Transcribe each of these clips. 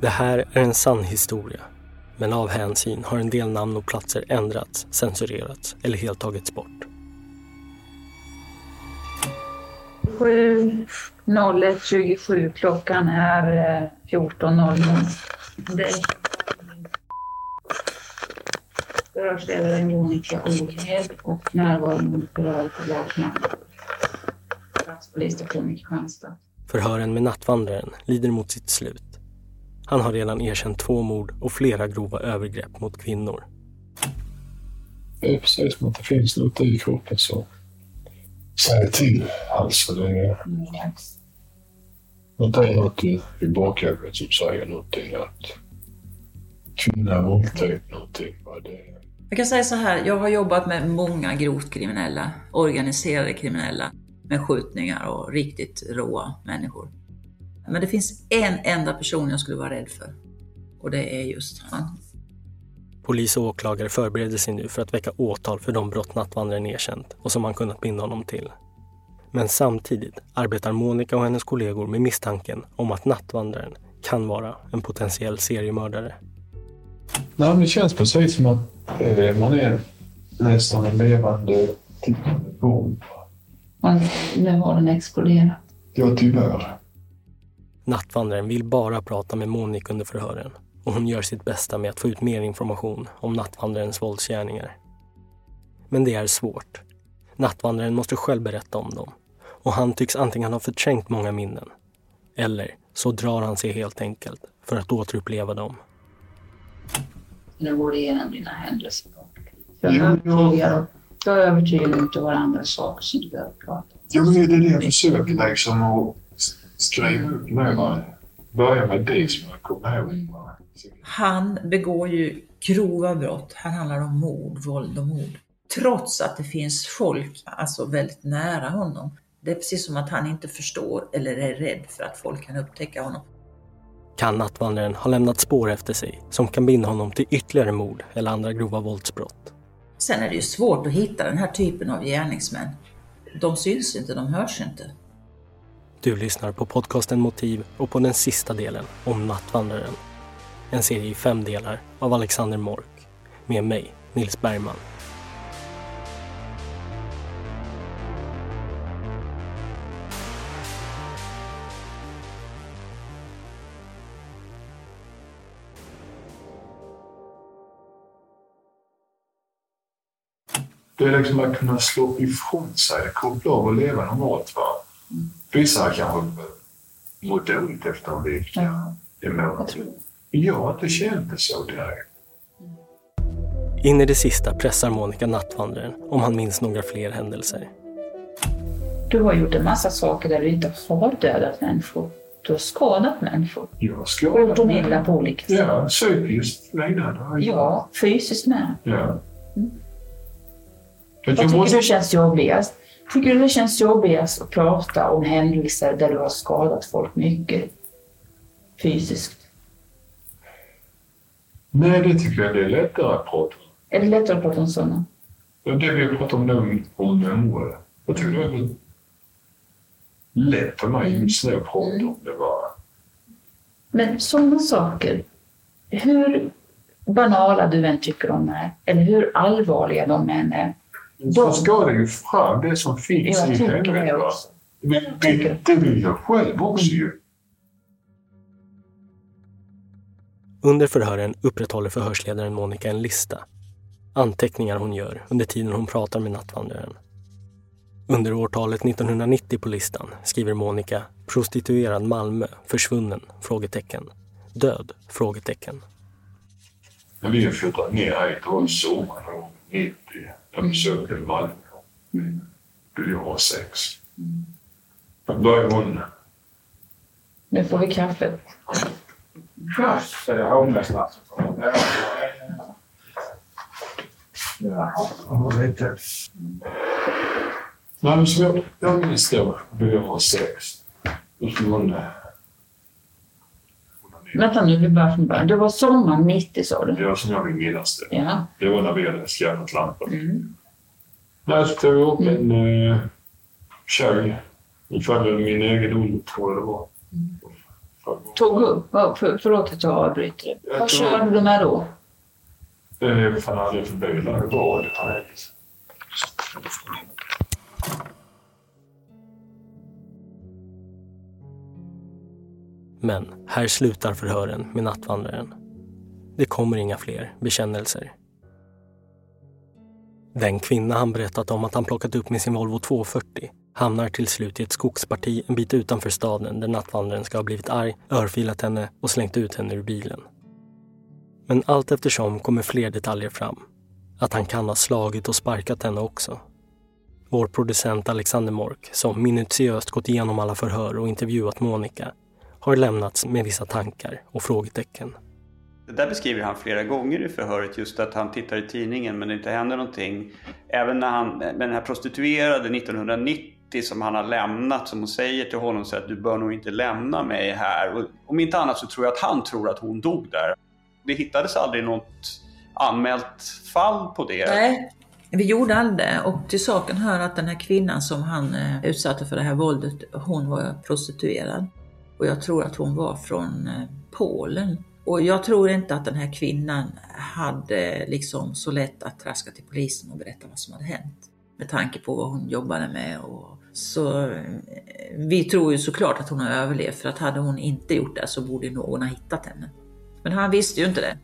Det här är en sann historia. Men av hänsyn har en del namn och platser ändrats, censurerats eller helt tagits bort. 01.27, klockan är eh, 14.00. Det är Förhörsledare Monica Olhed och närvarande Lakman. Polisstationen i Kristianstad. Förhören med nattvandraren lider mot sitt slut. Han har redan erkänt två mord och flera grova övergrepp mot kvinnor. Det är precis som att det finns något i kroppen så säg till. Alltså det är något annat i i bakhuvudet som säger någonting att kvinna våldtäkt någonting. Vad det är. Jag kan säga så här, jag har jobbat med många grovt kriminella, organiserade kriminella, med skjutningar och riktigt råa människor. Men det finns en enda person jag skulle vara rädd för. Och det är just han. Polis och åklagare förbereder sig nu för att väcka åtal för de brott nattvandraren erkänt och som man kunnat binda honom till. Men samtidigt arbetar Monica och hennes kollegor med misstanken om att nattvandraren kan vara en potentiell seriemördare. Nej, men det känns precis som att eh, man är nästan en levande tickande bomb. Nu har den exploderat. Ja, tyvärr. Nattvandraren vill bara prata med Monica under förhören och hon gör sitt bästa med att få ut mer information om nattvandrarens våldsgärningar. Men det är svårt. Nattvandraren måste själv berätta om dem och han tycks antingen ha förträngt många minnen eller så drar han sig helt enkelt för att återuppleva dem. Nu går igenom dina händelser. Jag är övertygad och jag är övertygad om att det var andra saker som du behöver prata om. Ja, men det är det jag försöker liksom att s- skriva upp va. Börja med det som jag kommer ihåg. Han begår ju grova brott. Han handlar om mord, våld och mord. Trots att det finns folk alltså väldigt nära honom. Det är precis som att han inte förstår eller är rädd för att folk kan upptäcka honom. Kan nattvandraren ha lämnat spår efter sig som kan binda honom till ytterligare mord eller andra grova våldsbrott? Sen är det ju svårt att hitta den här typen av gärningsmän. De syns inte, de hörs inte. Du lyssnar på podcasten Motiv och på den sista delen om Nattvandraren. En serie i fem delar av Alexander Mork. Med mig, Nils Bergman. Det är liksom att kunna slå ifrån sig, koppla av och leva normalt. Va? Vissa kanske mår dåligt efter en vecka. Ja, Det mår jag har inte känt det så direkt. In i det sista pressar Monica nattvandraren om han minns några fler händelser. Du har gjort en massa saker där du inte har dödat människor. Du har skadat människor. Jag ska... Och gjort dem illa på olika sätt. Ja, psykiskt lidande. Ja, fysiskt med. Ja. Mm. Vad tycker måste... du känns jobbigast? Tycker du det känns jobbigast att prata om händelser där du har skadat folk mycket fysiskt? Nej, det tycker jag det är lättare att prata om. Är det lättare att prata om sådana? Ja, Det vi pratar om nu, om människor. Jag tycker det är lätt för mig just nu att prata om det bara. Men sådana saker, hur banala du än tycker de är, eller hur allvarliga de än är, Så ska det ju fram, det som finns jag i också. Men det, det vill jag själv också ju. Under förhören upprätthåller förhörsledaren Monica en lista. Anteckningar hon gör under tiden hon pratar med nattvandraren. Under årtalet 1990 på listan skriver Monica prostituerad Malmö, försvunnen? Frågetecken. Död? Frågetecken. När vi flyttade ner hit, det var sommaren 90. Jag besökte Malmö. Då jag var sex. Då började hon... Nu får vi kaffe. Kaffe, jag ångrar snart. Ja, lite. Nej, men som jag, jag minns då, då jag var sex. Då skulle hon... eh, Vänta nu, vi börjar från början. Det var sommaren 90 sa du? Det var som jag vill minnas det. Ja. Det var när vi hade skaffat lampan. Mm. Där tog jag upp en uh, tjej. Ungefär min egen ålder tror jag det var. Tog upp? Ja, för, förlåt att jag avbryter. Jag Vad tror- körde du med då? Det är fan aldrig för bilar. Det var det. Men här slutar förhören med nattvandraren. Det kommer inga fler bekännelser. Den kvinna han berättat om att han plockat upp med sin Volvo 240 hamnar till slut i ett skogsparti en bit utanför staden där nattvandraren ska ha blivit arg, örfilat henne och slängt ut henne ur bilen. Men allt eftersom kommer fler detaljer fram. Att han kan ha slagit och sparkat henne också. Vår producent Alexander Mork, som minutiöst gått igenom alla förhör och intervjuat Monica, har lämnats med vissa tankar och frågetecken. Det där beskriver han flera gånger i förhöret, just att han tittar i tidningen men det inte händer någonting. Även när han, med den här prostituerade 1990 som han har lämnat, som hon säger till honom så att du bör nog inte lämna mig här. Och om inte annat så tror jag att han tror att hon dog där. Det hittades aldrig något anmält fall på det. Nej, vi gjorde aldrig det. Och till saken hör att den här kvinnan som han eh, utsatte för det här våldet, hon var prostituerad. Och jag tror att hon var från eh, Polen. Och jag tror inte att den här kvinnan hade liksom så lätt att traska till polisen och berätta vad som hade hänt. Med tanke på vad hon jobbade med. Och så eh, vi tror ju såklart att hon har överlevt för att hade hon inte gjort det så borde någon ha hittat henne. Men han visste ju inte det.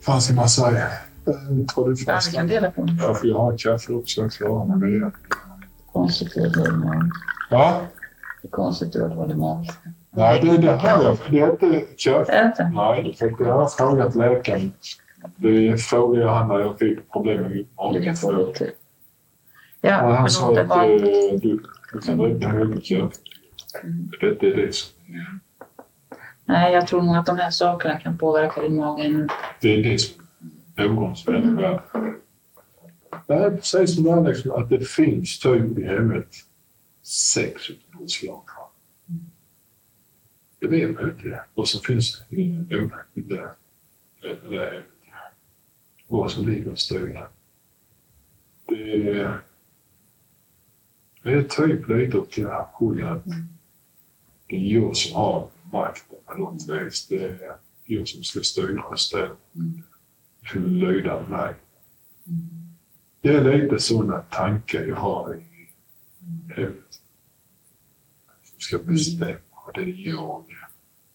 fanns en massa... Jag tror det Ja, vi fanns... kan dela på den. Jag får ha kaffe också. Jag klarar mig. Konstigt Ja? Det är konstigt att det var det magiska. Nej, det, det, har jag, det är inte inte? Nej, för har frågat läkaren. Det frågade jag han när jag fick problem med Du magen. lite. Och Ja, han sa att eh, du, du kan dricka mycket kaffe. Det, det är det som Nej, jag tror nog att de här sakerna kan påverka din mage det är det som är är värd. Det är precis som det liksom, att det finns typ i huvudet sex slag. Det vet man inte. Och så finns det är vad som ligger och styr. Det är, det är typ lite åt det här att det är jag som har makten på något vis. Det är jag som ska styra och ställa. Att lyda mig. Det är lite sådana tankar jag har i huvudet. Ska bestämma. Det är jag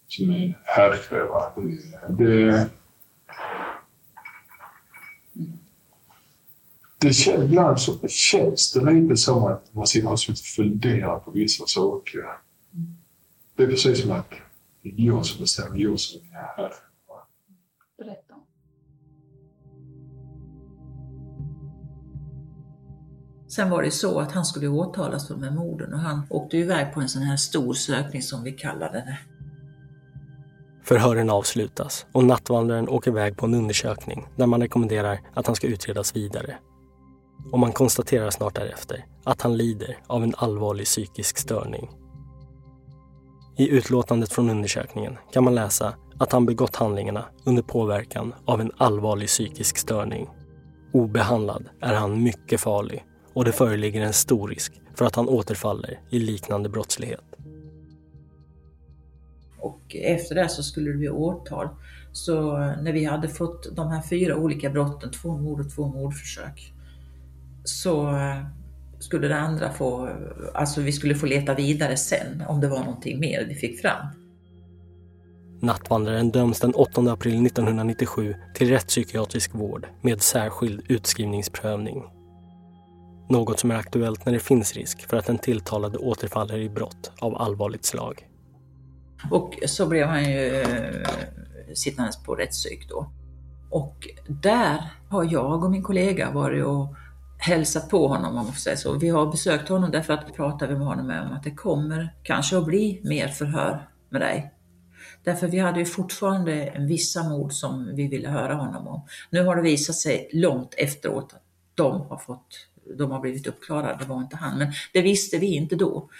som är herre. va. Det, det, det känns, ibland så känns det lite som att man sitter och funderar på vissa saker. Det är precis som att det är jag som bestämmer, jag som är herre. Sen var det så att han skulle åtalas för de här morden och han åkte iväg på en sån här stor sökning som vi kallade det. Förhören avslutas och nattvandraren åker iväg på en undersökning där man rekommenderar att han ska utredas vidare. Och man konstaterar snart därefter att han lider av en allvarlig psykisk störning. I utlåtandet från undersökningen kan man läsa att han begått handlingarna under påverkan av en allvarlig psykisk störning. Obehandlad är han mycket farlig och det föreligger en stor risk för att han återfaller i liknande brottslighet. Och efter det så skulle det bli åtal. Så när vi hade fått de här fyra olika brotten, två mord och två mordförsök, så skulle det andra få, alltså vi skulle få leta vidare sen om det var någonting mer vi fick fram. Nattvandraren döms den 8 april 1997 till rättspsykiatrisk vård med särskild utskrivningsprövning. Något som är aktuellt när det finns risk för att den tilltalade återfaller i brott av allvarligt slag. Och så blev han ju eh, sittandes på rättspsyk då. Och där har jag och min kollega varit och hälsat på honom om man får säga så. Vi har besökt honom därför att pratade vi med honom om att det kommer kanske att bli mer förhör med dig. Därför vi hade ju fortfarande vissa mord som vi ville höra honom om. Nu har det visat sig långt efteråt att de har, fått, de har blivit uppklarade, det var inte han. Men det visste vi inte då.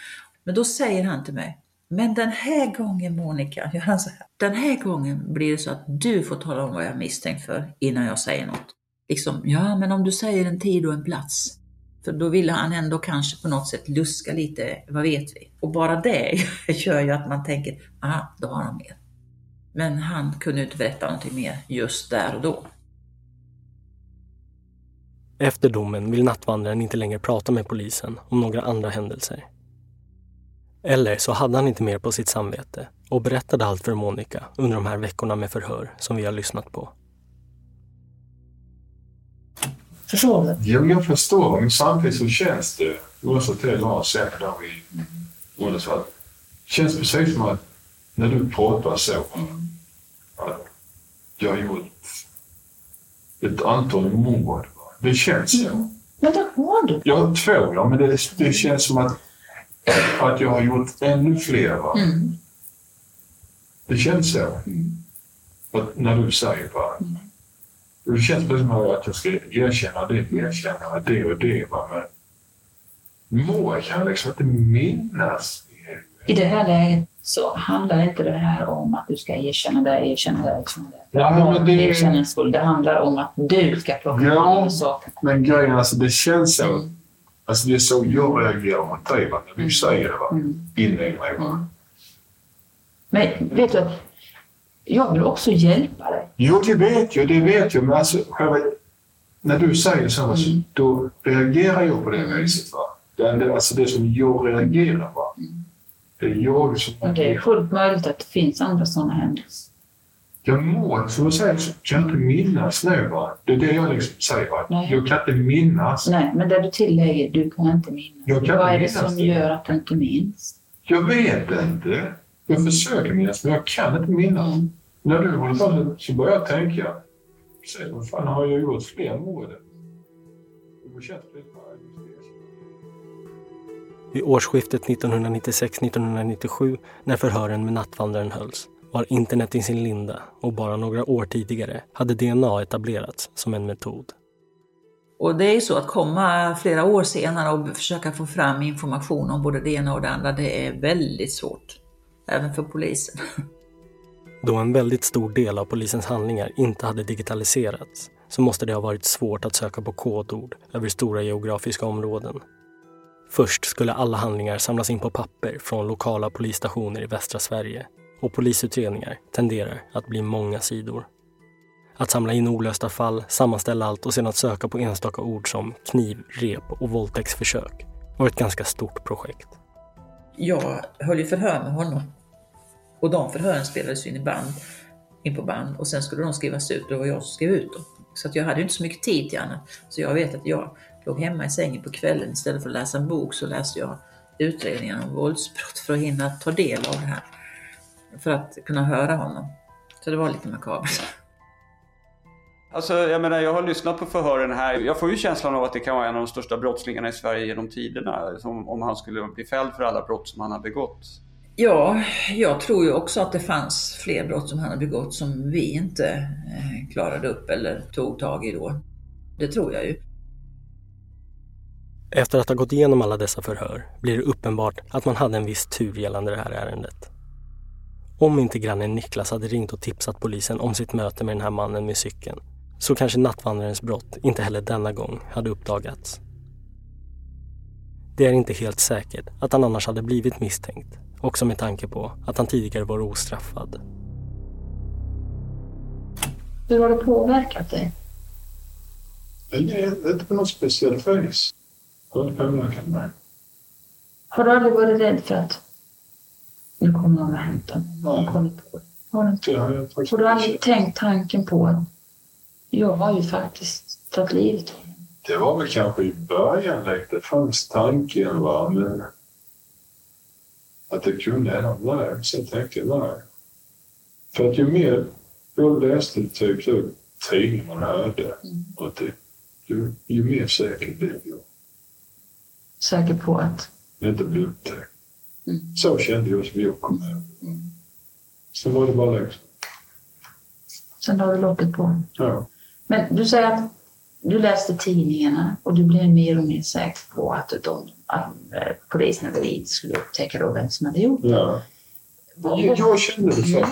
Men då säger han till mig, men den här gången Monica, gör han så här. Den här gången blir det så att du får tala om vad jag är misstänkt för innan jag säger något. Liksom, ja men om du säger en tid och en plats. För då ville han ändå kanske på något sätt luska lite, vad vet vi? Och bara det gör ju att man tänker, ah, då har han mer. Men han kunde inte berätta någonting mer just där och då. Efter domen vill nattvandraren inte längre prata med polisen om några andra händelser. Eller så hade han inte mer på sitt samvete och berättade allt för Monica under de här veckorna med förhör som vi har lyssnat på. Förstår du? Jo, jag förstår, men samtidigt så känns det, oavsett det jag har sett där vi undersökt, känns precis som att när du pratar så, att jag har gjort ett antal mord. Det känns så. Men det har du. Jag har två, ja, men det, det känns som att, att jag har gjort ännu fler. Va? Mm. Det känns så. Att när du säger va. Det känns som att jag ska erkänna det, erkänna det och det. Va? Men kan jag liksom inte minnas. I det här läget så handlar inte det här om att du ska erkänna det, erkänna det, erkänna det. Ja, men det- skull. Det handlar om att du ska plocka Ja. saker. Men grejen alltså, det känns så. Mm. Alltså det är så jag reagerar mot dig va? när du säger det. Va? Mm. Innan mig. Va? Mm. Men vet du, jag vill också hjälpa dig. Jo, det vet jag, det vet jag. Men alltså, själva, när du säger så, Mm. så, då reagerar jag på det viset. Va? Det, är alltså det som jag reagerar va? Det är jag som... Och det är fullt möjligt att det finns andra sådana händelser. Jag mår, som jag säger, så kan jag inte minnas nu. Va? Det är det jag liksom säger. Va? Nej. Jag kan inte minnas. Nej, men det du tillägger, du kan inte minnas. Jag kan Vad är det som det. gör att du inte minns? Jag vet inte. Jag försöker minnas, men jag kan inte minnas. Mm. När du håller på så börjar jag tänka. Precis, vad fan har jag gjort fler mord? Vid årsskiftet 1996-1997 när förhören med nattvandraren hölls var internet i sin linda och bara några år tidigare hade DNA etablerats som en metod. Och det är ju så att komma flera år senare och försöka få fram information om både det ena och det andra, det är väldigt svårt. Även för polisen. Då en väldigt stor del av polisens handlingar inte hade digitaliserats så måste det ha varit svårt att söka på kodord över stora geografiska områden. Först skulle alla handlingar samlas in på papper från lokala polisstationer i västra Sverige och polisutredningar tenderar att bli många sidor. Att samla in olösta fall, sammanställa allt och sedan söka på enstaka ord som kniv, rep och våldtäktsförsök var ett ganska stort projekt. Jag höll ju förhör med honom. Och de förhören spelades in i band, in på band och sen skulle de skrivas ut och det var jag som skrev ut dem. Så att jag hade ju inte så mycket tid till annat. Så jag vet att jag låg hemma i sängen på kvällen istället för att läsa en bok så läste jag utredningen om våldsbrott för att hinna ta del av det här. För att kunna höra honom. Så det var lite makabert. Alltså, jag menar, jag har lyssnat på förhören här. Jag får ju känslan av att det kan vara en av de största brottslingarna i Sverige genom tiderna. Som om han skulle bli fälld för alla brott som han har begått. Ja, jag tror ju också att det fanns fler brott som han har begått som vi inte eh, klarade upp eller tog tag i då. Det tror jag ju. Efter att ha gått igenom alla dessa förhör blir det uppenbart att man hade en viss tur gällande det här ärendet. Om inte grannen Niklas hade ringt och tipsat polisen om sitt möte med den här mannen med cykeln så kanske nattvandrarens brott inte heller denna gång hade uppdagats. Det är inte helt säkert att han annars hade blivit misstänkt, också med tanke på att han tidigare var ostraffad. Hur har det påverkat dig? Är inte på något speciellt vis. Har det du aldrig varit rädd för att nu kommer någon och hämtar mig? Någon kommer på det? Har du? Det har du aldrig tänkt tanken på att jag har ju faktiskt tagit livet av? Det var väl kanske i början lite fanns tanken va, men att det kunde hända. Nej, så tänkte jag nej. För att ju mer jag läste typ så tidningar man hörde, och det, ju, ju mer säker blev jag. Säker på att... Det inte bli upptäckt. Mm. Så kände jag som jag kom över. Mm. Sen var det bara liksom, Sen har du locket på. ja. Men du säger att du läste tidningarna och du blev mer och mer säker på att, de, att eh, polisen eller vi skulle upptäcka då vem som hade gjort det. ja. Jag, jag kände det så.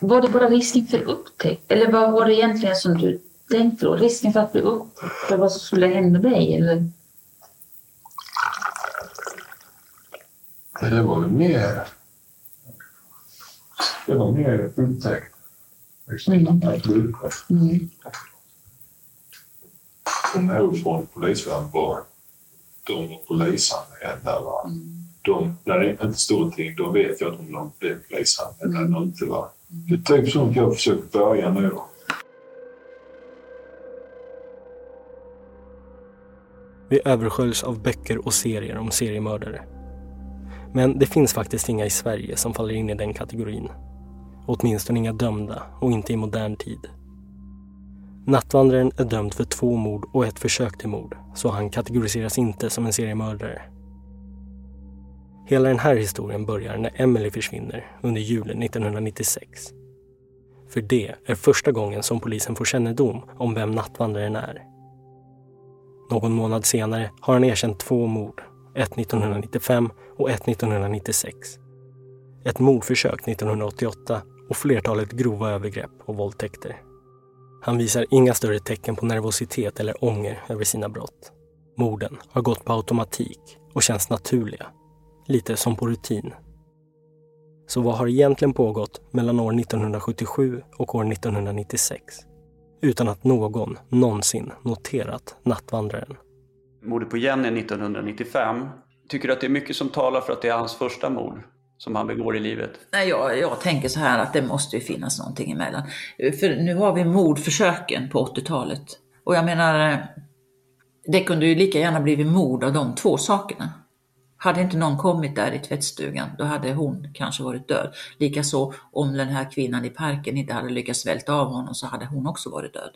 Var det bara risken för upptäckt? Eller vad var det egentligen som du tänkte då? Risken för att bli upptäckt? Vad som skulle hända dig? Eller? Det var väl mer... Det var mer upptäckt. Liksom, Mm. Mm. De här från polisvärlden var de var polisanmälda. Va? Mm. De, när det inte står någonting, då vet jag att de blev polisanmälda eller inte. Va? Det är typ sånt jag försöker börja nu. Vi översköljs av böcker och serier om seriemördare. Men det finns faktiskt inga i Sverige som faller in i den kategorin. Åtminstone inga dömda och inte i modern tid. Nattvandraren är dömd för två mord och ett försök till mord, så han kategoriseras inte som en seriemördare. Hela den här historien börjar när Emily försvinner under julen 1996. För det är första gången som polisen får kännedom om vem nattvandraren är. Någon månad senare har han erkänt två mord, ett 1995 och ett 1996. Ett mordförsök 1988 och flertalet grova övergrepp och våldtäkter. Han visar inga större tecken på nervositet eller ånger över sina brott. Morden har gått på automatik och känns naturliga. Lite som på rutin. Så vad har egentligen pågått mellan år 1977 och år 1996? Utan att någon någonsin noterat nattvandraren. Mordet på Jenny 1995. Tycker du att det är mycket som talar för att det är hans första mord som han begår i livet? Nej, jag, jag tänker så här att det måste ju finnas någonting emellan. För nu har vi mordförsöken på 80-talet. Och jag menar, eh, det kunde ju lika gärna blivit mord av de två sakerna. Hade inte någon kommit där i tvättstugan, då hade hon kanske varit död. Likaså om den här kvinnan i parken inte hade lyckats svälta av honom så hade hon också varit död.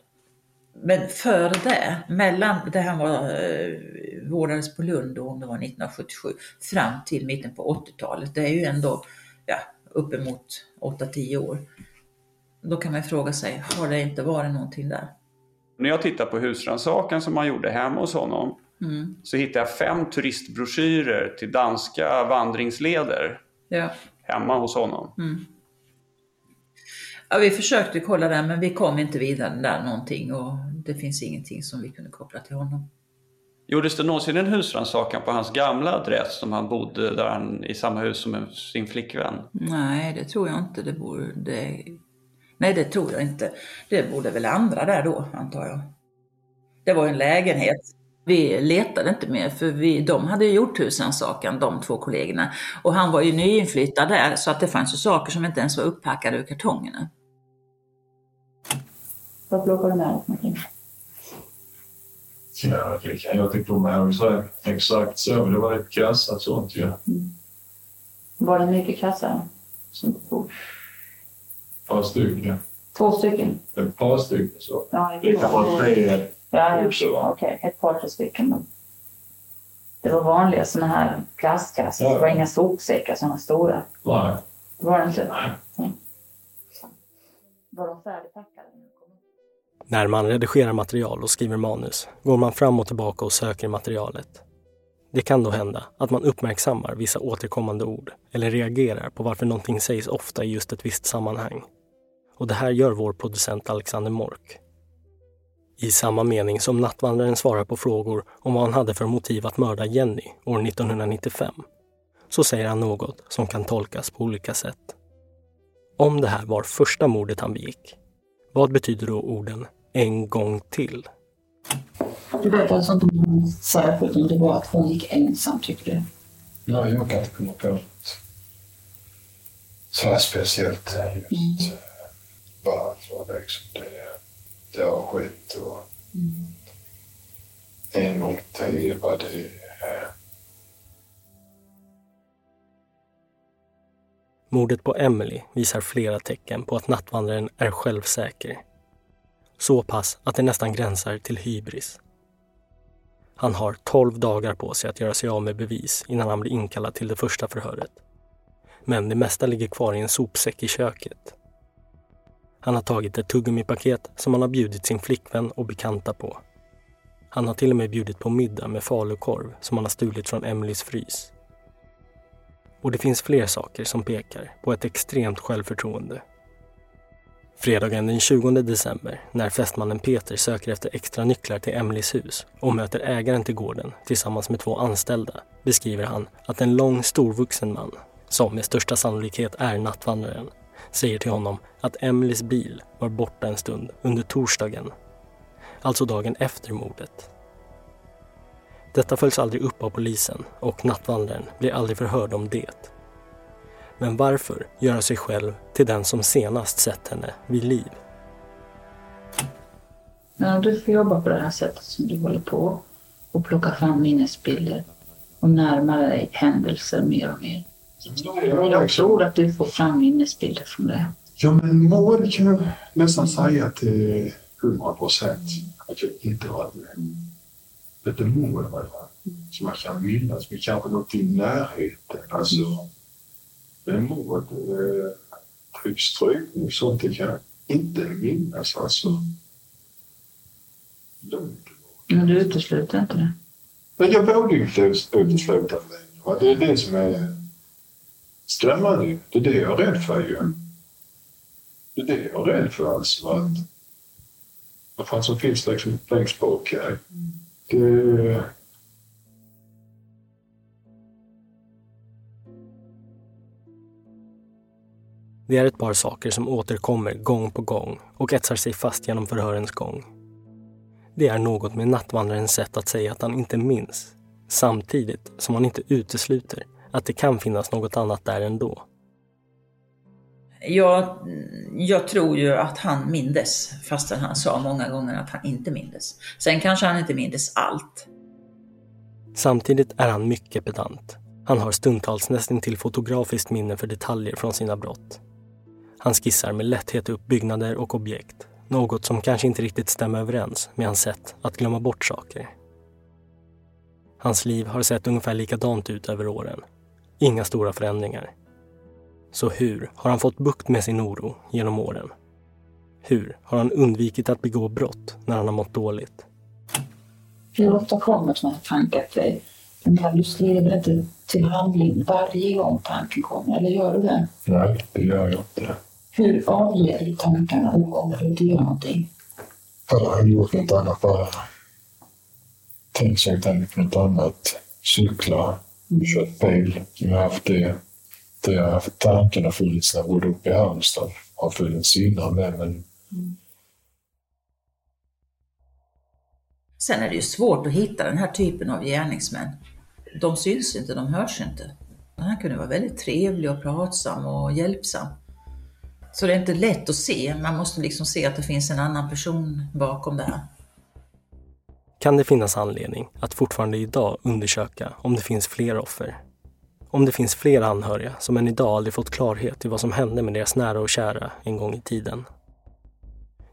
Men före det, mellan det här var, eh, vårdades på Lund då, om det var 1977, fram till mitten på 80-talet, det är ju ändå ja, uppemot 8-10 år. Då kan man fråga sig, har det inte varit någonting där? När jag tittar på husrannsakan som han gjorde hemma hos honom Mm. så hittar jag fem turistbroschyrer till danska vandringsleder Ja. hemma hos honom. Ja, vi försökte kolla där men vi kom inte vidare där någonting och det finns ingenting som vi kunde koppla till honom. Gjordes det någonsin en husrannsakan på hans gamla adress som han bodde där han, i samma hus som sin flickvän? Nej, det tror jag inte. Det borde, det, nej, det tror jag inte. Det borde väl andra där då, antar jag. Det var en lägenhet. Vi letade inte mer för vi, de hade ju gjort husrannsakan, de två kollegorna. Och han var ju nyinflyttad där så att det fanns ju saker som inte ens var uppackade ur kartongerna. Vad plockar du med dig någonting? Ja, det kan jag inte komma ihåg så exakt så. Det var ett kassat sånt ju. Var det mycket kassar? Som du tog? Ett par stycken. Två stycken? Ett par stycken så. Ja, Det kan vara tre. Ja, också, va? okej. Ett par, tre stycken. Det var vanliga såna här plastkassar. Ja. Det var inga sopsäckar, såna stora. Nej. Det var det inte? Nej. Var de färdigpackade? När man redigerar material och skriver manus går man fram och tillbaka och söker i materialet. Det kan då hända att man uppmärksammar vissa återkommande ord eller reagerar på varför någonting sägs ofta i just ett visst sammanhang. Och det här gör vår producent Alexander Mork. I samma mening som Nattvandraren svarar på frågor om vad han hade för motiv att mörda Jenny år 1995 så säger han något som kan tolkas på olika sätt. Om det här var första mordet han begick, vad betyder då orden en gång till? Du vet alltså inte om särskilt om det var att hon gick ensam, tycker du? Ja, jag kan inte komma på något så här speciellt just mm. varför liksom det, det har skett och en gång till vad det är. Mordet på Emily visar flera tecken på att nattvandraren är självsäker. Så pass att det nästan gränsar till hybris. Han har 12 dagar på sig att göra sig av med bevis innan han blir inkallad till det första förhöret. Men det mesta ligger kvar i en sopsäck i köket. Han har tagit ett tuggummipaket som han har bjudit sin flickvän och bekanta på. Han har till och med bjudit på middag med falukorv som han har stulit från Emelies frys. Och det finns fler saker som pekar på ett extremt självförtroende. Fredagen den 20 december, när fästmannen Peter söker efter extra nycklar till Emelies hus och möter ägaren till gården tillsammans med två anställda, beskriver han att en lång storvuxen man, som med största sannolikhet är nattvandraren, säger till honom att Emelies bil var borta en stund under torsdagen, alltså dagen efter mordet. Detta följs aldrig upp av polisen och nattvandraren blir aldrig förhörd om det. Men varför göra sig själv till den som senast sett henne vid liv? Men om du får jobba på det här sättet som du håller på och plocka fram minnesbilder och närma dig händelser mer och mer. Jag tror att du får fram minnesbilder från det. Ja, men Maud kan jag nästan säga till hundra procent att jag inte har med. Lite mord var det, som jag kan minnas, men kanske något i närheten. Alltså, men mord, eh, typ strykning, sånt det kan jag inte minnas. Alltså. Men du utesluter inte det? Men jag ju inte utesluta det. Det är det som är skrämmande. Det är det jag är rädd för ju. Det är det jag är rädd för alltså. Att, vad fan som finns liksom längst bak här. Det... Det är ett par saker som återkommer gång på gång och etsar sig fast genom förhörens gång. Det är något med nattvandrarens sätt att säga att han inte minns, samtidigt som han inte utesluter att det kan finnas något annat där ändå. Jag, jag tror ju att han mindes, fastän han sa många gånger att han inte mindes. Sen kanske han inte mindes allt. Samtidigt är han mycket pedant. Han har stundtals nästan till fotografiskt minne för detaljer från sina brott. Han skissar med lätthet upp byggnader och objekt, något som kanske inte riktigt stämmer överens med hans sätt att glömma bort saker. Hans liv har sett ungefär likadant ut över åren. Inga stora förändringar. Så hur har han fått bukt med sin oro genom åren? Hur har han undvikit att begå brott när han har mått dåligt? Hur ofta kommer sådana här tankar till dig? Men du skriver inte till handling varje gång tanken kommer, eller gör du det? Nej, det gör jag inte. Hur avleder du tankarna om du inte gör någonting? Jag har gjort något annat bara. Tänk sig tänkt något annat. Cykla, kört bil. Jag har haft det. Det har haft tankarna funnits när jag bodde uppe i Halmstad. Har funnits innan med, men Sen är det ju svårt att hitta den här typen av gärningsmän. De syns inte, de hörs inte. Han kunde vara väldigt trevlig och pratsam och hjälpsam. Så det är inte lätt att se, man måste liksom se att det finns en annan person bakom det här. Kan det finnas anledning att fortfarande idag undersöka om det finns fler offer? Om det finns fler anhöriga som än idag aldrig fått klarhet i vad som hände med deras nära och kära en gång i tiden?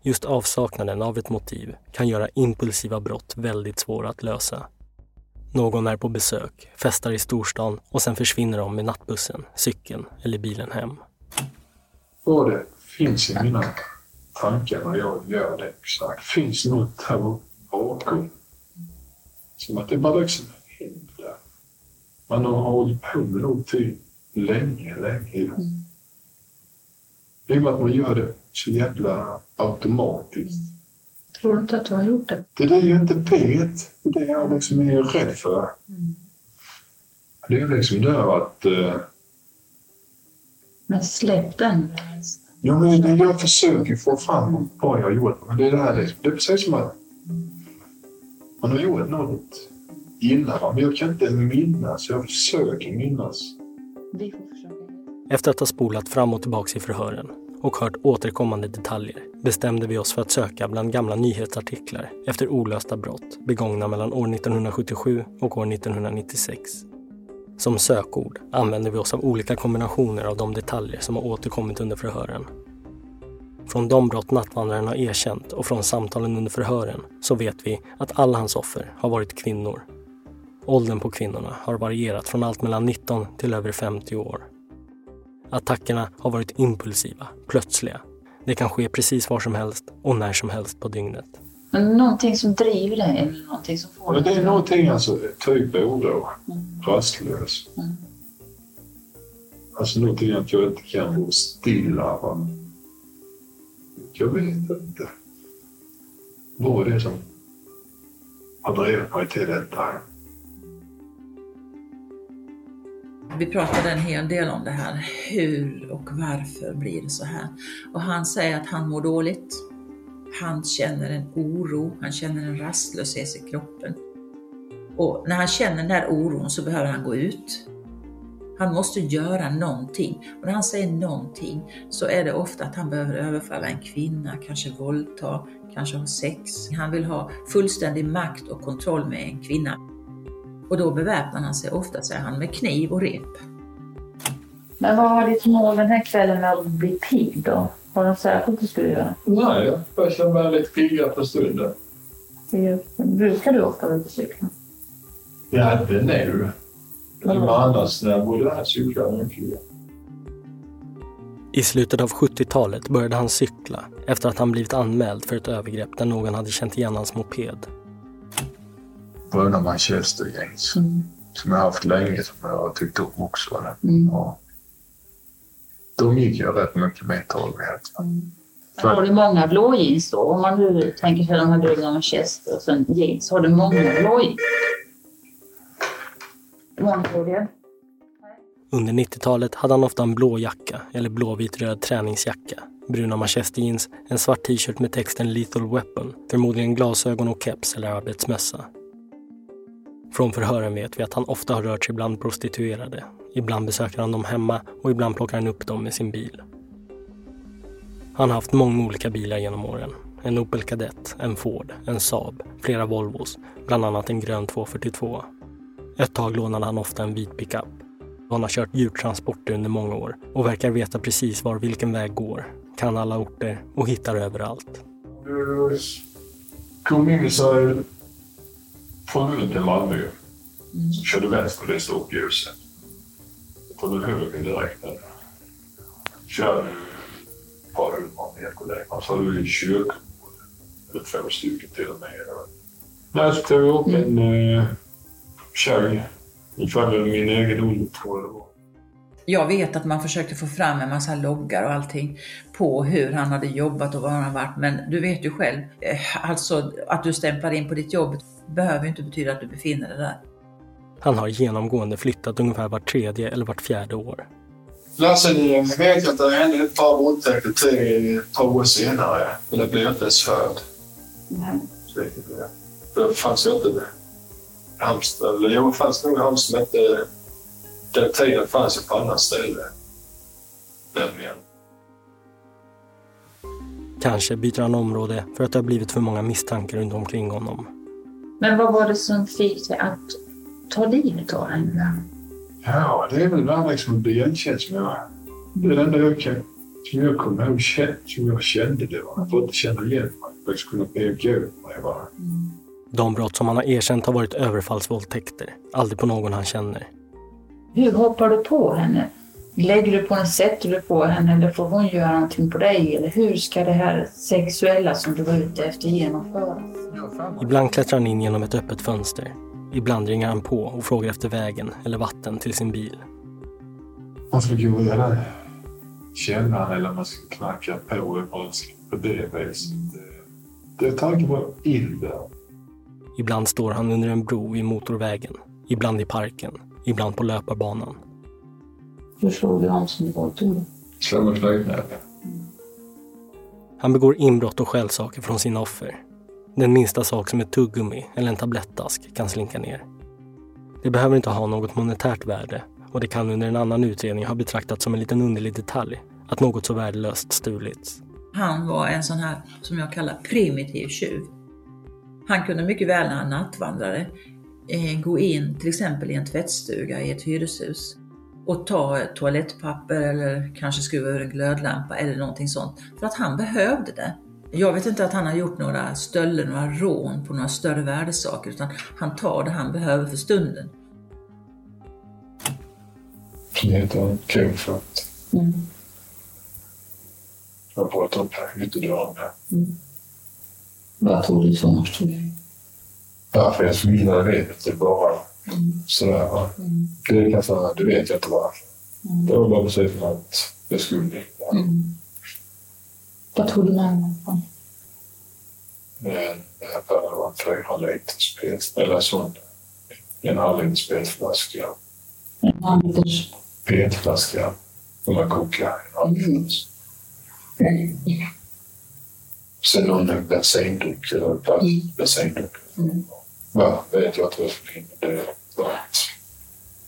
Just avsaknaden av ett motiv kan göra impulsiva brott väldigt svåra att lösa. Någon är på besök, festar i storstan och sen försvinner de med nattbussen, cykeln eller bilen hem. Och det finns i mina tankar när jag gör det exakt. Finns något här bakom. Som att det bara liksom händer. Man har hållit på med någonting länge, länge. Det är bara att man gör det så jävla automatiskt. Tror du inte att du har gjort det? Det är det jag inte vet. Det är det jag liksom är rädd för. Det är liksom det att... Eh, Men släpp den. ja, men det- jag försöker få fram vad jag har gjort. Men det är det här liksom. Det är precis som att man har gjort något innan. va, Men jag kan inte minnas. Jag försöker minnas. Vi får försöka. Efter att ha spolat fram och tillbaks i förhören och hört återkommande detaljer bestämde vi oss för att söka bland gamla nyhetsartiklar efter olösta brott begångna mellan år 1977 och år 1996. Som sökord använder vi oss av olika kombinationer av de detaljer som har återkommit under förhören. Från de brott nattvandraren har erkänt och från samtalen under förhören så vet vi att alla hans offer har varit kvinnor. Åldern på kvinnorna har varierat från allt mellan 19 till över 50 år. Attackerna har varit impulsiva, plötsliga. Det kan ske precis var som helst och när som helst på dygnet. Men någonting som driver dig eller någonting som får Men dig det är någonting alltså, typ oro. Rastlös. Mm. Alltså någonting att jag inte kan gå stilla. Va? Jag vet inte. Vad är det som har drivit mig till detta? vi pratade en hel del om det här. Hur och varför blir det så här? Och han säger att han mår dåligt. Han känner en oro, han känner en rastlöshet i kroppen. Och när han känner den där oron så behöver han gå ut. Han måste göra någonting. Och när han säger någonting så är det ofta att han behöver överfalla en kvinna, kanske våldta, kanske ha sex. Han vill ha fullständig makt och kontroll med en kvinna. Och då beväpnar han sig ofta, säger han, med kniv och rep. Men vad var ditt mål den här kvällen med att bli pigg då? Har du något särskilt du skulle göra? Nej, jag känner mig lite piggare på stunden. Brukar du ofta vara ute och cykla? Ja, det nu. Men annars när jag bodde här cyklade jag mycket. I slutet av 70-talet började han cykla efter att han blivit anmäld för ett övergrepp där någon hade känt igen hans moped. Bruna manchestergäng Mm. som jag har haft länge som jag har tyckt om också. Mm. Ja. De gick jag rätt mycket med ett tag. jag. Har du många blå jeans då? Om man nu tänker sig de här bruna manchester och sen jeans. Har du många blå jeans? Under 90-talet hade han ofta en blå jacka eller blåvit-röd träningsjacka, bruna manchesterjeans, en svart t-shirt med texten Lethal Weapon, förmodligen glasögon och keps eller arbetsmössa. Från förhören vet vi att han ofta har rört sig bland prostituerade. Ibland besöker han dem hemma och ibland plockar han upp dem med sin bil. Han har haft många olika bilar genom åren. En Opel Kadett, en Ford, en Saab, flera Volvos, bland annat en grön 242. Ett tag lånade han ofta en vit pickup. Han har kört djurtransporter under många år och verkar veta precis var vilken väg går, kan alla orter och hittar överallt. Du kom in så från Lund till Malmö. Så körde vänster på det stoppljuset. På den höger direkt där. Kör ett par hundra meter längre så har du en kyrkogård. Eller två stycken till och med. Där tog jag upp en eh, uh, tjej. Ifall min egen tror jag. Jag vet att man försökte få fram en massa loggar och allting på hur han hade jobbat och var han varit. Men du vet ju själv, eh, alltså att du stämplar in på ditt jobb behöver inte betyda att du befinner dig där. Han har genomgående flyttat ungefär vart tredje eller vart fjärde år. Lasse, ni vet ju att det hände ett par våldtäkter till ett par år senare. Men det blev inte ens. Säkert det. Det fanns ju inte det. Halmstad, eller jo, det fanns nog Halmstad, men inte... Den tiden fanns ju på andra ställen. Nämligen. Kanske byter han område för att det har blivit för många misstankar runt omkring honom. Men vad var det som fick dig att ta livet av henne? Ja, det är väl det här liksom att bli igenkänd som jag... Det är det enda jag kan... Som jag kommer ihåg som jag kände det var. Att inte känna igen mig. Jag skulle kunna begå mig bara. De brott som han har erkänt har varit överfallsvåldtäkter, aldrig på någon han känner. Hur hoppar du på henne? Lägger du på henne, sätter du på henne eller får hon göra någonting på dig? Eller hur ska det här sexuella som du var ute efter genomföras? Ibland klättrar han in genom ett öppet fönster. Ibland ringer han på och frågar efter vägen eller vatten till sin bil. Man ska gå över källaren eller man ska knacka på överallt på det viset. Det är tanken på in där. Ibland står han under en bro vid motorvägen. Ibland i parken. Ibland på löparbanan. Hur slog du honom som våldtog? Slå med knytnäven. Han begår inbrott och stjäl saker från sina offer. Den minsta sak som ett tuggummi eller en tablettask kan slinka ner. Det behöver inte ha något monetärt värde och det kan under en annan utredning ha betraktats som en liten underlig detalj att något så värdelöst stulits. Han var en sån här, som jag kallar primitiv tjuv. Han kunde mycket väl när han nattvandrade eh, gå in till exempel i en tvättstuga i ett hyreshus och ta toalettpapper eller kanske skruva ur en glödlampa eller någonting sånt. För att han behövde det. Jag vet inte att han har gjort några stölder, några rån på några större värdesaker utan han tar det han behöver för stunden. Kneta en kofot. Mm. Jag pratar upp ytterdörren där. Du så måste du? Varför jag smilade vet inte bara Mm. sådär. va. Det, kanske, det vet jag inte varför. Det var bara som att jag skulle. Mm. Vad tog du med henne från? Det var en fyra liters spel, eller sån. En halv liter spelflaska. En liters. petflaska som man kokar. Mm. Sen någon en bensindunk, eller plast- Mm. bensindunk. Mm. Ja, vet jag som är. Det bara...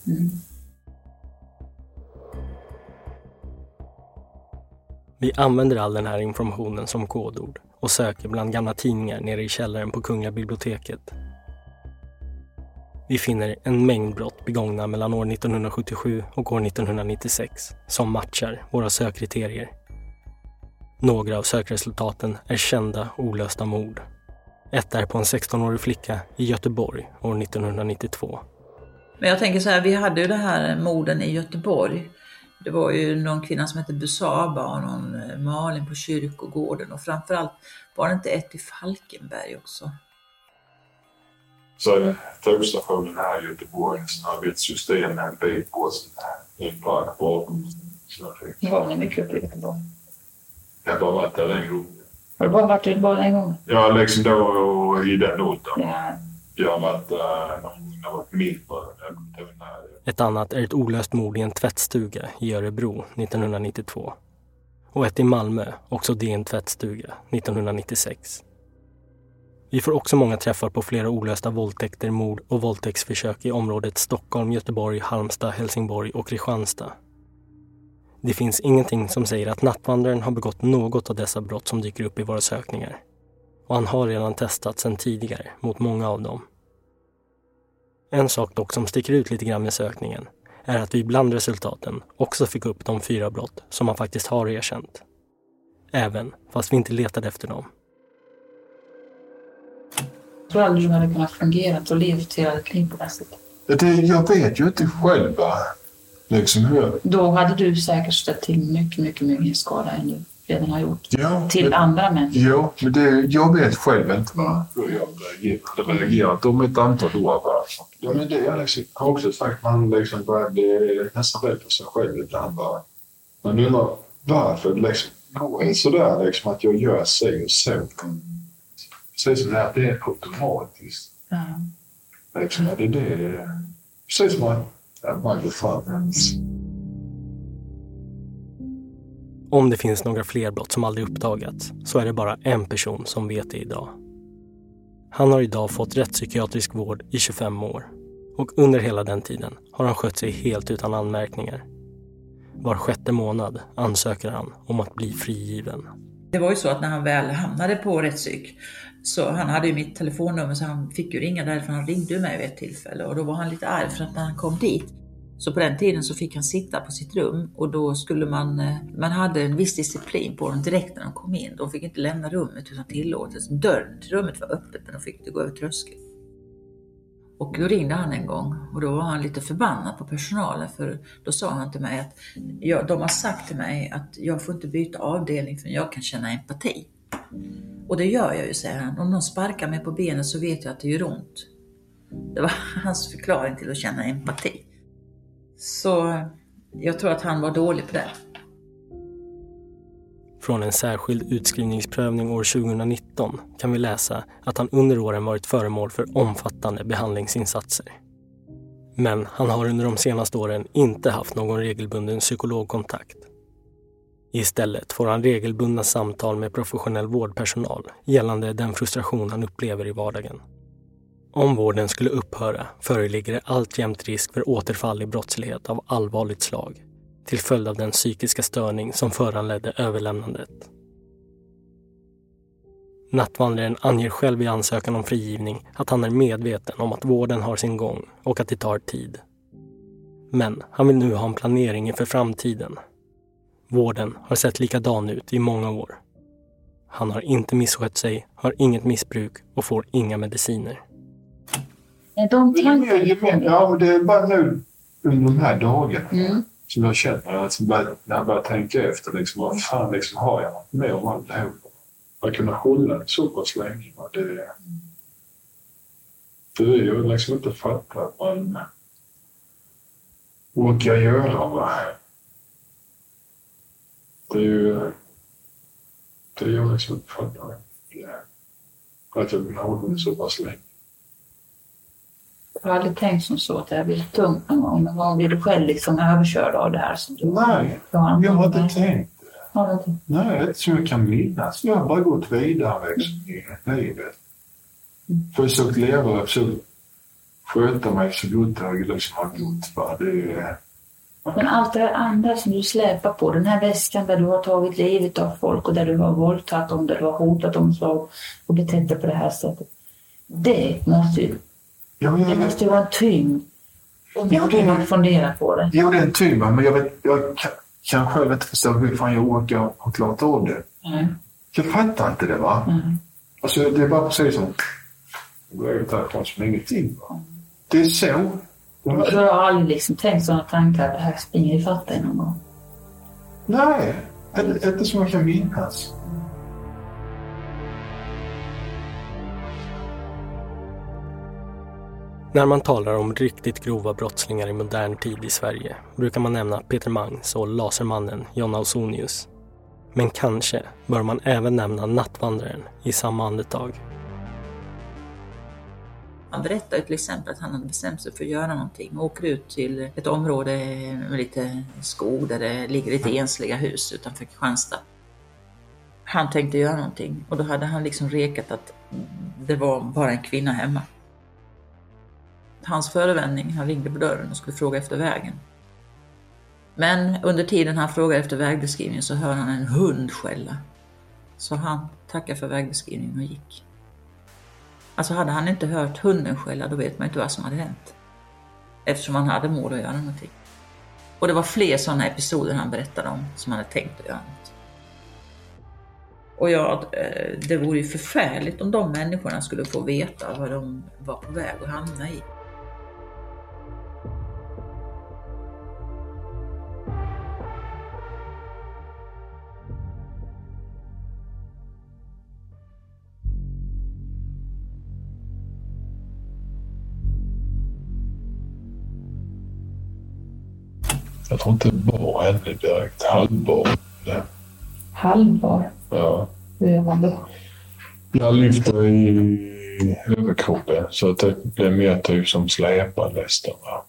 Mm. Vi använder all den här informationen som kodord och söker bland gamla tidningar nere i källaren på Kungliga biblioteket. Vi finner en mängd brott begångna mellan år 1977 och år 1996 som matchar våra sökkriterier. Några av sökresultaten är kända olösta mord. Ett är på en 16-årig flicka i Göteborg år 1992. Men jag tänker så här, vi hade ju det här morden i Göteborg. Det var ju någon kvinna som hette Busaba och någon eh, Malin på kyrkogården och framförallt var det inte ett i Falkenberg också? Så tågstationen här i Göteborg, så har vi ett system med en bil på sig. En park bakom. Var ni mycket uppe i Göteborg? Jag har bara varit där en gång. Har du bara varit i Göteborg en gång? Ja, liksom då i den åldern. Ja. Jag har varit där när jag var mindre. Ett annat är ett olöst mord i en tvättstuga i Örebro 1992. Och ett i Malmö, också det i en tvättstuga, 1996. Vi får också många träffar på flera olösta våldtäkter, mord och våldtäktsförsök i området Stockholm, Göteborg, Halmstad, Helsingborg och Kristianstad. Det finns ingenting som säger att nattvandraren har begått något av dessa brott som dyker upp i våra sökningar. Och han har redan testat sedan tidigare mot många av dem. En sak dock som sticker ut lite grann med sökningen är att vi bland resultaten också fick upp de fyra brott som han faktiskt har erkänt. Även fast vi inte letade efter dem. Jag tror aldrig du hade kunnat fungera och levt hela ditt liv på det här sättet. Jag vet ju inte själv va. Liksom hur... Då hade du säkert ställt till mycket, mycket, mycket skada än du redan har gjort. Ja, Till men, andra människor. ja, men det, jag vet själv inte va. hur jag reagerar. reagerat om ett antal år va. Ja, men det jag liksom, har också sagt man liksom börjar bli nästan rädd för sig själv ibland va. Man undrar varför liksom går det sådär liksom att jag gör sig och så. Precis som det här, det är automatiskt. Ja. Liksom, det är det. Precis som att Om det finns några fler brott som aldrig uppdagats så är det bara en person som vet det idag. Han har idag fått rättspsykiatrisk vård i 25 år och under hela den tiden har han skött sig helt utan anmärkningar. Var sjätte månad ansöker han om att bli frigiven. Det var ju så att när han väl hamnade på rättspsyk, så han hade ju mitt telefonnummer så han fick ju ringa därifrån. Han ringde ju mig vid ett tillfälle och då var han lite arg för att när han kom dit så på den tiden så fick han sitta på sitt rum och då skulle man, eh, man hade en viss disciplin på dem direkt när de kom in. De fick inte lämna rummet utan tillåtelse. Dörren till rummet var öppet men de fick inte gå över tröskeln. Och då ringde han en gång och då var han lite förbannad på personalen för då sa han till mig att jag, de har sagt till mig att jag får inte byta avdelning för jag kan känna empati. Och det gör jag ju, säger han. Om någon sparkar mig på benet så vet jag att det gör ont. Det var hans förklaring till att känna empati. Så jag tror att han var dålig på det. Från en särskild utskrivningsprövning år 2019 kan vi läsa att han under åren varit föremål för omfattande behandlingsinsatser. Men han har under de senaste åren inte haft någon regelbunden psykologkontakt. Istället får han regelbundna samtal med professionell vårdpersonal gällande den frustration han upplever i vardagen. Om vården skulle upphöra föreligger det alltjämt risk för återfall i brottslighet av allvarligt slag till följd av den psykiska störning som föranledde överlämnandet. Nattvandraren anger själv i ansökan om frigivning att han är medveten om att vården har sin gång och att det tar tid. Men han vill nu ha en planering inför framtiden. Vården har sett likadan ut i många år. Han har inte misskött sig, har inget missbruk och får inga mediciner. Är de ju ja, men det är bara nu under de här dagarna Mm. som jag känner att jag börjar, när jag börjar tänka efter liksom, vad fan liksom, har jag varit med om allt det här? Att kunna hålla det så pass länge. Det, det är ju liksom inte fatta att man orkar göra. Va? Det är ju... Det är ju liksom inte. Det, att jag kan hålla det så pass länge. har aldrig tänkt som så att det har blivit tungt någon gång. Någon gång blir du själv liksom överkörd av det här som du Nej, jag har inte tänkt. Inte? Nej, inte som jag kan minnas. Jag har bara gått vidare liksom, i livet. Försökt leva, försökt sköta mig så gott jag liksom har. Va? Det är, Men allt det här andra som du släpar på, den här väskan där du har tagit livet av folk och där du har våldtagit dem, där du har hotat dem så och betett dig på det här sättet. Det måste ju, ja, men det jag, måste ju vara en tyngd. Om jag kan fundera på det. jo, det är en va, men jag, vet, jag kan, kan själv inte förstå hur fan jag orkar ha klarat av det. Nej. Jag fattar inte det. va. Nej. Alltså, det är bara precis som... Jag går ut härifrån som ingenting. Va? Det är så. Du har aldrig liksom tänkt sådana tankar, det här springer ifatt dig någon gång? Nej, inte, inte som jag kan minnas. När man talar om riktigt grova brottslingar i modern tid i Sverige brukar man nämna Peter Mangs och Lasermannen John Ausonius. Men kanske bör man även nämna Nattvandraren i samma andetag. Han berättade till exempel att han hade bestämt sig för att göra någonting och åker ut till ett område med lite skog där det ligger lite ensliga hus utanför Kristianstad. Han tänkte göra någonting och då hade han liksom rekat att det var bara en kvinna hemma. Hans förevändning, han ringde på dörren och skulle fråga efter vägen. Men under tiden han frågar efter vägbeskrivningen så hör han en hund skälla. Så han tackar för vägbeskrivningen och gick. Alltså hade han inte hört hunden skälla då vet man inte vad som hade hänt. Eftersom han hade mod att göra någonting. Och det var fler sådana episoder han berättade om som han hade tänkt att göra något. Och ja, eh, det vore ju förfärligt om de människorna skulle få veta vad de var på väg att hamna i. Jag tror inte bar henne direkt. Halvbar. Halvbar. Ja. Hur gör man då? Jag lyfter i överkroppen så att det blir mer typ som släpar nästan. Va?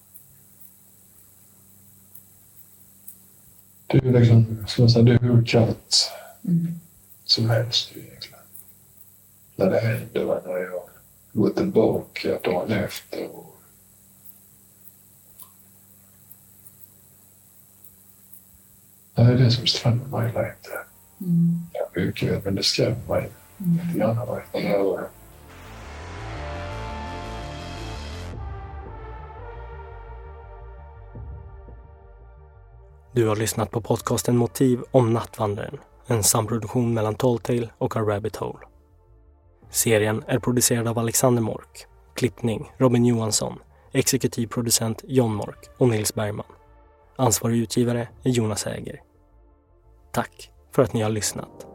Det är liksom, ska man säga, det är hur kallt Mm. som helst egentligen. När det händer, när jag går tillbaka dagen efter. Och... Det är det som skrämmer mig lite. Mm. Ja, mycket, men det skrämmer mig lite grann. va? Det här, Du har lyssnat på podcasten Motiv om Nattvandraren, en samproduktion mellan Talltale och A Rabbit Hole. Serien är producerad av Alexander Mork, klippning Robin Johansson, exekutiv producent John Mork och Nils Bergman. Ansvarig utgivare är Jonas Äger. Tack för att ni har lyssnat.